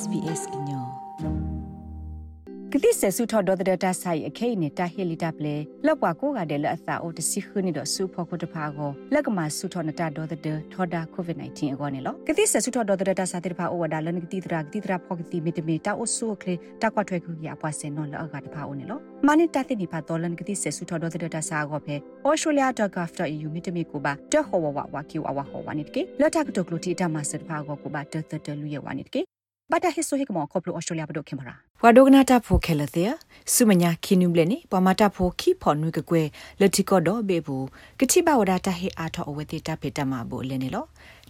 SBS ညောကတိဆဆုထော်ဒေါ်ဒတာဆိုင်အခိနေတာဟီလီတာပလေလောက်ပွားကိုကတဲ့လက်အသာအိုတစီခနီတော့ဆူဖို့ခုတဖာကိုလက်ကမဆုထော်နတာဒေါ်ဒတထော်ဒါကိုဗစ် -19 အကောနေလောကတိဆဆုထော်ဒေါ်ဒတာစာတိဖာအိုဝဒါလန်ကတိတရာကတိတရာဖောကတိမီတမီတာအိုဆူကလေတာကွာထွဲခုရအပွားစင်နော်လောက်ကတဖာအိုနေလောမနိတတိနိဖာဒေါ်လန်ကတိဆဆုထော်ဒေါ်ဒတာစာကိုဖေ australia.gov.au မီတမီကိုပါတဟောဝဝဝကီဝဝဟောဝနိတကေလက်တာကတကလူတီတာမဆတ်ဖာကိုကိုပါတတတလူရဝနိတကေ ဘာတာဟစ်ဆိုဟစ်မောခေါပလိုအော်စတြေးလျဘဒိုခင်မရာဝါဒိုဂနာတာဖိုခဲလတဲ့ဆုမညာခီနုဘလနေပမာတာဖိုခီဖော်နွေကကွယ်လက်တီကော့တော့ဘေဘူးကတိဘဝဒတာဟစ်အားထောအဝတိတာဖေတမဘူလနေလော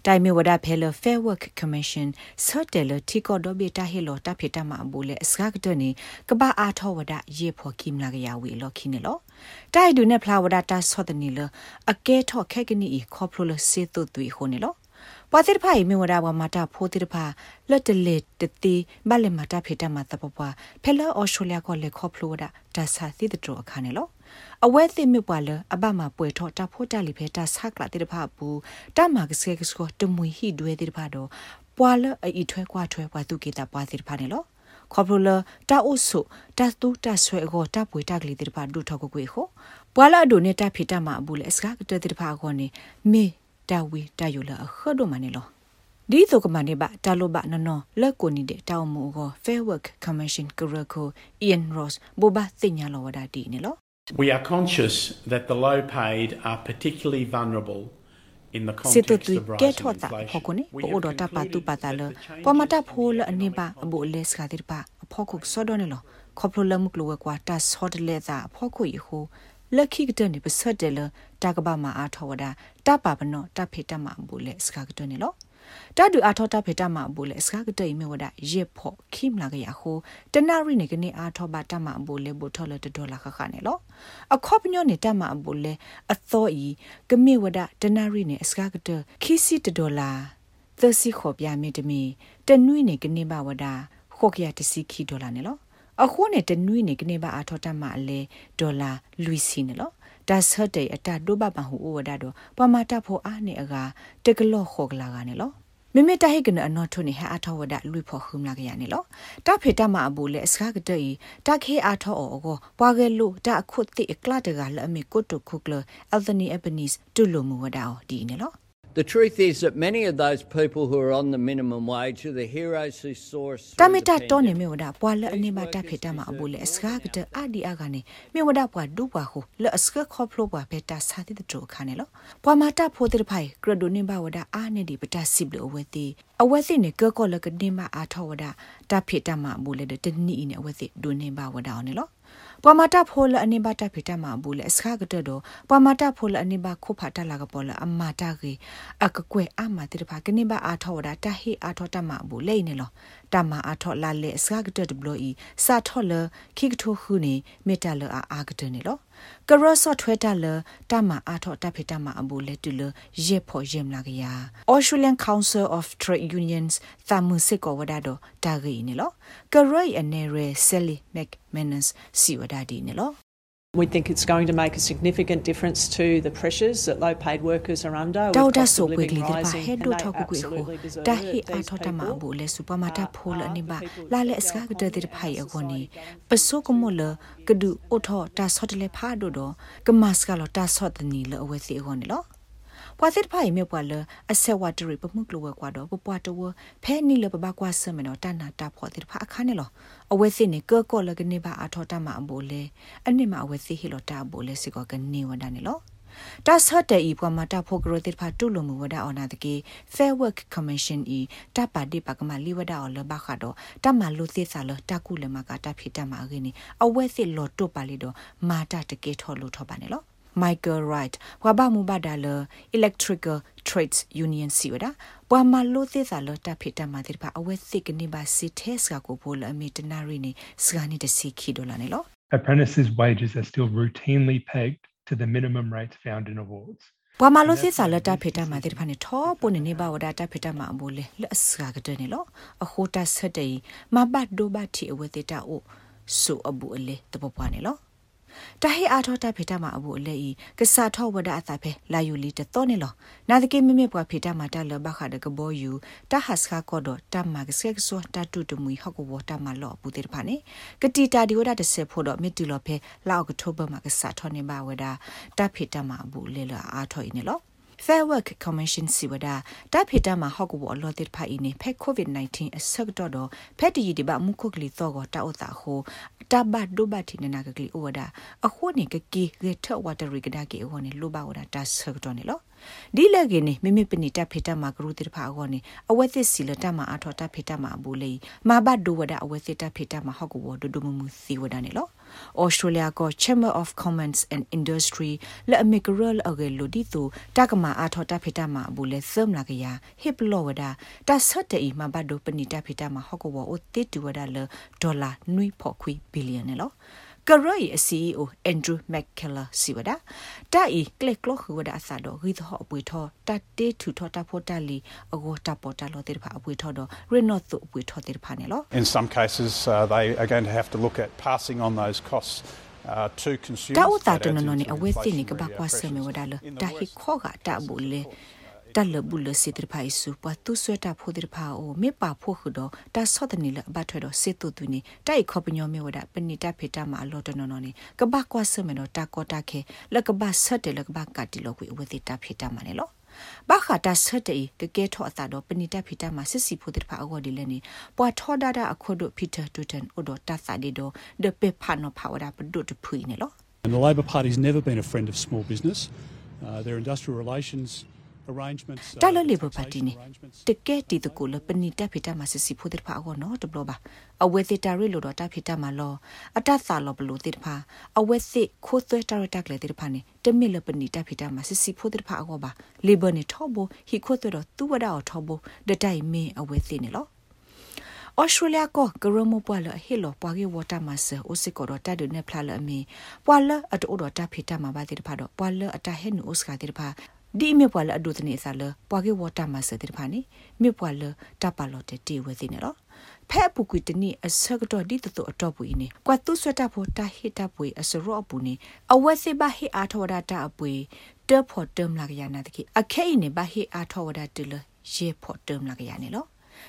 တိုင်မီဝဒဖဲလ Fair Work Commission ဆော့တယ်လတီကော့တော့ဘေတာဟစ်လောတာဖေတမဘူလေစကားကတနေကဘာအားထောဝဒရေဖော်ခိမလာကရဝီလောခိနေလောတိုင်ဒူနေဖလာဝဒတာဆော့တနေလအကဲထော့ခက်ကနီခေါပလိုလစေတုသွေဟိုနေလော ပွာတိဖိုင်မေဝဒါဝမာတာဖိုတိဖာလက်တလက်တတိဘလက်မာတာဖေတမတပပွားဖဲလာအော်စတြေးလျကိုလက်ခေါဖလိုဒါဒါဆာသီတတော်အခါနေလောအဝဲသိမြပွာလအဘမှာပွေထောတာဖိုတာလီဖဲတာဆာကလာတိဖာဘူးတမကစကေကစကိုတမွေဟီဒွေတိဖာတော့ပွာလအီထွဲကွာထွဲပွာသူကေတာပွာတိဖာနေလောခေါပလိုလာတာအိုဆုတာတူတာဆွဲကိုတာပွေတာကလေးတိဖာဒုထောက်ကိုကိုပွာလာဒိုနေတာဖေတာမှာဘူးလေစကားကတဲ့တိဖာကိုနေမေ တာဝီတာယူလာခဒိုမနေလောဒီတုကမနေပါတာလိုပါနော်နော်လက်ကိုနေတဲ့တောင်းမှုကို Fair Work Commission ကရကို Ian Ross ဘောဘာသိညာလောဝဒါတီနေလော We are conscious that the low paid are particularly vulnerable in the context of rising inflation. ဖော်ကိုနေပို့တော့တပါတူပါတာလပမတာဖိုးလအနေပါအဘိုလက်စကားတိပါဖော်ခုစောဒနေလောခေါပ လိုလမှုကလောကွာတဆော့တလက်သာဖော်ခုယဟိုလက်ခိကတဲ့နေပစတ်တယ်လတာကဘာမှာအားထောဝဒတပါပနောတဖေတမဘူးလေစကားကတဲ့နေလောတဒူအားထောတဖေတမဘူးလေစကားကတဲ့မြေဝဒရေဖို့ခိမလာကရဟိုတနရီနေကနေအားထောပါတမဘူးလေဘိုထောလတဒေါ်လာခခနေလောအခော့ပညောနေတမဘူးလေအသောဤကမေဝဒတနရီနေစကားကတဲ့ခိစီတဒေါ်လာသစီခေါ်ပြမေတမီတနွိနေကနေပါဝဒခော့ကရတစီခိဒေါ်လာနေလော အခုနဲ့တနွေနေကနေပါအထောတတ်မှအလဲဒေါ်လာလူစီနေလောဒါဆတ်တဲ့အတဒုဘပဟူဝဒတော့ပမာတဖို့အားနေအကတကလော့ခေါကလာကနေလောမိမိတဟိကနအနော်ထုနေဟာအထောဝဒလူဖို့ခုမလာကရနေလောတဖေတမအဘူလေစကားကတဲ့တခေအထောအောကိုပွားကဲလို့တအခုတိအကလာတကလအမေကုတုခုကလအယ်သနီအပနီစ်တူလိုမူဝဒါဒီနေလော The truth is that many of those people who are on the minimum wage are the heroes who saw us Tamita tone me wada pwala ani ba ta pheta ma abule asga gata adi aga ne me wada pwa du pwa ho le asga khoplo pwa beta sa ti to khane lo pwa ma ta pho ti phai grado ni ba wada a ne di beta sip lo we ti အဝက်စစ်နေကောကောလကနေမအားထောဝဒတာဖိတမဘူးလေတနီနေအဝက်စစ်ဒုနေပါဝဒအောင်နော် ပဝမတာဖိုလအနိဘတာဖိတမဘူးလေစခါကတတော့ပဝမတာဖိုလအနိဘခုဖတာလာကပေါ်လအမတာကြီးအကကွဲအမတိတဖာကနေဘအားထောဝဒတာဟိအားထောတမဘူးလေနေလော တမအားထောလာလေစခါကတဒဘလို့ဤစာထောလခိကထိုခုနေမေတ္တလအာအာကတနေလောကရဆော့ထွဲတလတမအားထောတဖိတမအဘူးလေတူလရေဖို့ရင်လာကရ Australian Council of Trade Unions သမှုစစ်ကောဝဒါတော့တာဂီနေလောကရိုက်အနေရဆယ်လီမက်မနစ်စီဝဒါဒီနေလော We think it's going to make a significant difference to the pressures that low paid workers are under. Dauda so quickly the pa head do thok ku ho. Da hi a thota ma bu le supermarket phol ani ba la le aska ga de de phai agoni. Paso ko mo le kadu o tho ta sot le pha do do. Kamas ka lo ta sot ni le awe si agoni lo. ပွာစစ်ဖိုင်မြေပွာလအဆက်ဝတ်တရီပမှုကလောကွာတော့ပပွားတော့ဖဲနီလပပကွာဆမနော်တနာတာဖော်တဲ့ဖာအခါနေလောအဝဲစစ်နေကောကောလကနေပါအထောတမအဘိုလေအနိမအဝဲစစ်ဟီလောတာဘိုလေစီကောကနေဝဒနေလောတာဆတ်တဲ့ဤပွားမတာဖို့ကရတဲ့ဖာတုလုံမူဝဒအော်နာတကေ Fair Work Commission ဤတပါတိပကမလီဝဒအော်လဘခါတော့တမလူသစ်စာလတကုလမကတဖြစ်တမအကင်းအဝဲစစ်လောတုပါလီတော့မာတာတကေထော်လို့ထော်ပါနေလော Michael Wright ဘွာဘမူဘာဒါလ Electrical Trades Union စီဝဒဘွာမလို့သေးစာလတာဖိတမတိပါအဝဲစစ်ကနေပါစစ်ထဲစကကိုပိုလအမီတနာရီနေစကနေတစီခီဒေါ်လာနေလော Apprentices wages are still routinely pegged to the minimum rates found in awards ဘွာမလို့စစ်စာလတာဖိတမတိပါနေထောပိုနေနေပါဝဒတာဖိတမအမိုးလေလက်စကကတဲ့နေလောအခိုတာဆက်တဲ့မဘတ်ဒိုဘတ်တီအဝဲတေတာအိုဆူအဘူအလေတပပွားနေလော တဟိအားထောတာဖေတာမှာအဘူးအလေဤကစားထောဝဒအသဖဲလာယူလီတတော်နေလောနာတကေမမေပွားဖေတာမှာတလဘခါဒကဘောယူတဟတ်ခါကောဒတမကစက်ဆောတတုတမူဟောက်ကောတမလောပူတေဖာနေကတိတာဒီဝဒတဆေဖို့တော့မစ်တူလောဖဲလောက်ကထိုဘမှာကစားထောနေပါဝဒတဖေတာမှာအဘူးလေလအားထောနေလော Fair Work Commission စီဝဒတာဖေတာမှာဟောက်ကောလောတိဖိုင်နေဖက် COVID-19 အစက်တော့တော့ဖက်တီဒီဘမှုခုကလီတော့ကတာဥတာဟိုတဘတ်ဒုဘတ်တင်နာကကလီအိုဝဒအခုနေကကီရထဝတာရီကဒါကေအိုနေလိုပါဝဒတာဆက်တော့နေလောဒီလက်ကေနေမိမိပနိတဖေတမှာဂရုတိဖာအောနေအဝက်သစ်စီလတမှာအထောတဖေတမှာအဘူလေမာဘတ်ဒိုဝဒအဝက်သစ်တဖေတမှာဟောက်ကောဒိုဒိုမမူစီဝဒနေလော Australia က Chamber of Commerce and Industry လက်အမီဂရလအဂေလိုဒီတူတကမာအထောတဖေတမှာအဘူလေသမ်လာကရဟစ်ပလောဝဒတဆတ်တေမာဘတ်ဒိုပနိတဖေတမှာဟောက်ကောအိုတိတူဝဒလဒေါ်လာနွိဖို့ခွီဘီလီယံနော် ကရိုအစီအိုအန်ဒရူးမက်ကလာစီဝဒတာဤကလစ်ကလခဝဒအစာတော့ဂီသောအပွေထောတတေထူထောတဖို့တလီအကိုတပေါ်တလို့တေဖာအပွေထောတော့ရနော့သူအပွေထောတေဖာနေလို့ In some cases uh, they are going to have to look at passing on those costs uh, to consumers တာဥတာတနနနေအဝဲသိနေကဘာကွာဆမေဝဒါလတာဟိခောကတာဘူလေ တလဘူးလစီတဖိုင်စုပတူဆွတာဖိုဒီဖာအိုမေပါဖိုခုတော့တာဆော့တနီလဘတ်ထွေတော့စေတူတူနေတိုက်ခေါပညောမေဝဒပနိတဖေတာမှာအလောတနော်နော်နေကဘာကွာဆမေတော့တာကောတာခဲလကဘာဆက်တယ်လကဘာကတိလောကွေဝတိတာဖေတာမှာနေလောဘာခတာဆက်တေကကဲထောအတာတော့ပနိတဖိတာမှာစစ်စီဖို့တဲ့ဖာအော်ဒီလဲနေပွာထောဒါဒါအခုတို့ဖီတာတူတန်အိုဒတာသဒီဒိုဒပေဖာနောဖာဝဒါပဒုတ်ဖွေနေလော And the Labor Party's never been a friend of small business. Uh, their industrial relations တာလလေဘပါတီနေတကဲတီတကူလပနိတဖိတမဆစီဖိုတဲ့ဖာအောနော်တဘလပါအဝဲသတာရီလိုတော့တဖိတမလောအတသာလောဘလိုတဲ့ဖာအဝဲစစ်ခိုးသွဲတာရတက်လေတဲ့ဖာနေတမီလပနိတဖိတမဆစီဖိုတဲ့ဖာအောပါလေဘနေထောဘဟီခိုးသွဲတော့သူဝဒါထောဘဒတိုင်မင်းအဝဲစစ်နေလောဩစတြေးလျကဂရမပွာလဟီလောပွာကေဝတာမဆာအိုစီကောရတာဒနေဖလာလအမီပွာလအတိုဒတာဖိတမဘာတိဖာတော့ပွာလအတဟဲနူအိုစကာတိဖာ ဒီမေပွာလအဒုတနေဆာလပွာကေဝတာမဆတဲ့ဖာနေမေပွာလတပါလော်တဲ့တီဝဲသိနေတော့ဖဲပုကွီတနီအစကတော့ဒီတတူအတော့ပူနေကွာသူဆွတာဖို့တာဟိတာပွေအစရောပူနေအဝက်စေဘဟိအာထောဒတာအပွေတဖို့တမ်လာကရနာတကိအခဲနေဘဟိအာထောဒတာတလရေဖို့တမ်လာကရနေလော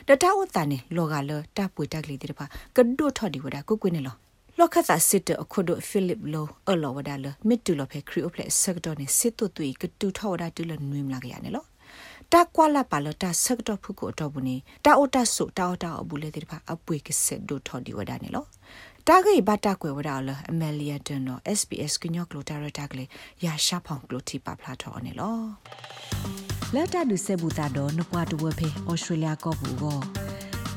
တတဝတန်နေလောကလတပွေတက်ကလေးတဲ့ဖာကဒုထော်ဒီဝဒါကုကွနေလော လောကသာစစ်တအခုဒိုဖိလစ်လိုအလောဝဒါလမစ်တူလဖဲခရီအိုဖလက်ဆက်တော့နေစစ်တူတူကတူထော်ဒါတူလနွေးမလာကြရနေလောတာကွာလာပါလတာဆက်တော့ဖုကိုတော့ဘူးနေတာအိုတာဆုတာအိုတာအဘူးလေတဲ့ဖာအပွေကဆက်ဒိုထော်ဒီဝဒါနေလောတာဂိဘတာကွယ်ဝဒါလအမလီယာတန်နော် SBS ကညော့ကလိုတာရတာကလေးရာရှာဖောင်ကလိုတီပါဖလာထော်နေလောလက်တာဒုစေဘူတာတော့နပွားတဝဖေဩစတြေးလျကောဘူးကော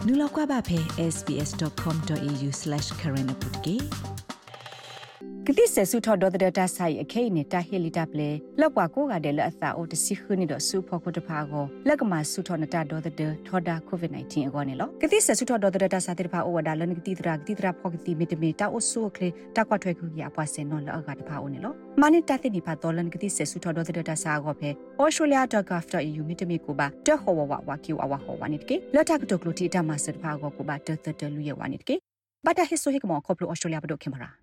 နူလောက်ကွာပါဖေ sbs.com.au/current apotke ကတိဆဆုထော်ဒေါ်ဒတာဆိုင်အခိနေတာဟီလီတပ်လေလောက်ကွာကိုကတဲ့လက်အသာအိုတစီခနီတော့ဆူဖို့ခုတဖာကိုလက်ကမှာဆုထော်နတာဒေါ်ဒတထော်ဒါကိုဗစ် -19 အကောနေလောကတိဆဆုထော်ဒေါ်ဒတာစာတဲ့ဖာအိုဝဒါလနကတိတရာကတိတရာဖောကတိမီတမီတာအိုဆူကလေတာကွာထွဲခုရပွားစင်နော်လောက်ကတဖာအိုနေလောမနိတတိနိဖာတော်လနကတိဆဆုထော်ဒေါ်ဒတာစာကိုဖေ australia.gov.au မီတမီကိုပါတဟောဝဝဝကီဝဝဟောဝနိတကေလက်တာကတကလိုတီတာမဆတ်ဖာကိုကိုပါတတတလူရဝနိတကေဘာတာဟစ်ဆိုဟိကမောခေါပလို australia ဘဒိုခင်မရာ